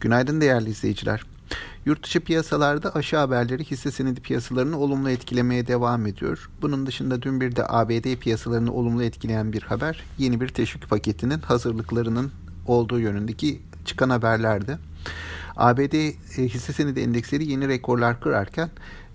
Günaydın değerli izleyiciler. Yurt dışı piyasalarda aşağı haberleri hisse senedi piyasalarını olumlu etkilemeye devam ediyor. Bunun dışında dün bir de ABD piyasalarını olumlu etkileyen bir haber yeni bir teşvik paketinin hazırlıklarının olduğu yönündeki çıkan haberlerdi. ABD e, hisse senedi endeksleri yeni rekorlar kırarken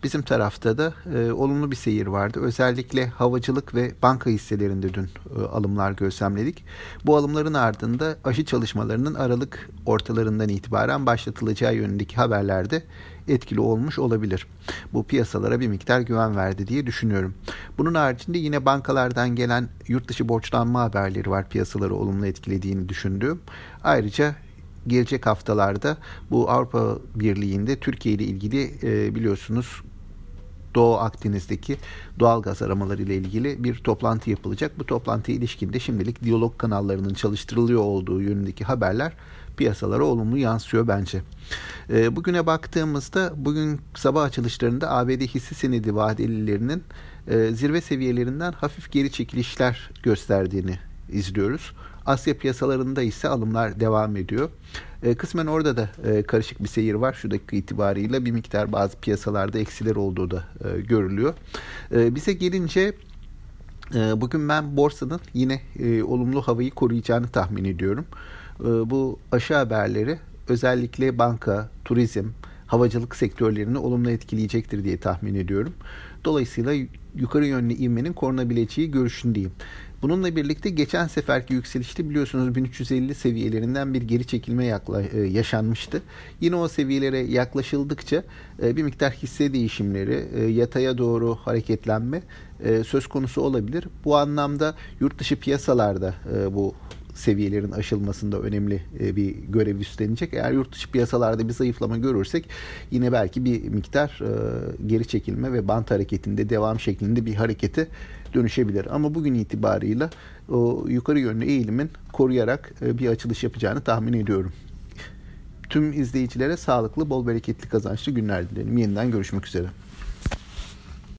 Bizim tarafta da e, olumlu bir seyir vardı. Özellikle havacılık ve banka hisselerinde dün e, alımlar gözlemledik. Bu alımların ardında aşı çalışmalarının Aralık ortalarından itibaren başlatılacağı yönündeki haberlerde etkili olmuş olabilir. Bu piyasalara bir miktar güven verdi diye düşünüyorum. Bunun haricinde yine bankalardan gelen yurt dışı borçlanma haberleri var piyasaları olumlu etkilediğini düşündüğüm. Ayrıca gelecek haftalarda bu Avrupa Birliği'nde Türkiye ile ilgili e, biliyorsunuz Doğu Akdeniz'deki doğal gaz aramaları ile ilgili bir toplantı yapılacak. Bu toplantıya ilişkinde şimdilik diyalog kanallarının çalıştırılıyor olduğu yönündeki haberler piyasalara olumlu yansıyor bence. E, bugüne baktığımızda bugün sabah açılışlarında ABD hisse senedi vadelilerinin e, zirve seviyelerinden hafif geri çekilişler gösterdiğini izliyoruz. Asya piyasalarında ise alımlar devam ediyor. E, kısmen orada da e, karışık bir seyir var şu dakika itibarıyla. Bir miktar bazı piyasalarda eksiler olduğu da e, görülüyor. E, bize gelince e, bugün ben borsanın yine e, olumlu havayı koruyacağını tahmin ediyorum. E, bu aşı haberleri özellikle banka, turizm, havacılık sektörlerini olumlu etkileyecektir diye tahmin ediyorum. Dolayısıyla yukarı yönlü ivmenin korunabileceği görüşündeyim. Bununla birlikte geçen seferki yükselişte biliyorsunuz 1350 seviyelerinden bir geri çekilme yakla, e, yaşanmıştı. Yine o seviyelere yaklaşıldıkça e, bir miktar hisse değişimleri, e, yataya doğru hareketlenme söz konusu olabilir. Bu anlamda yurt dışı piyasalarda bu seviyelerin aşılmasında önemli e, bir görev üstlenecek. Eğer yurt dışı piyasalarda bir zayıflama görürsek yine belki bir miktar e, geri çekilme ve bant hareketinde devam şeklinde bir harekete dönüşebilir. Ama bugün itibarıyla o yukarı yönlü eğilimin koruyarak e, bir açılış yapacağını tahmin ediyorum. Tüm izleyicilere sağlıklı, bol bereketli, kazançlı günler dilerim. Yeniden görüşmek üzere.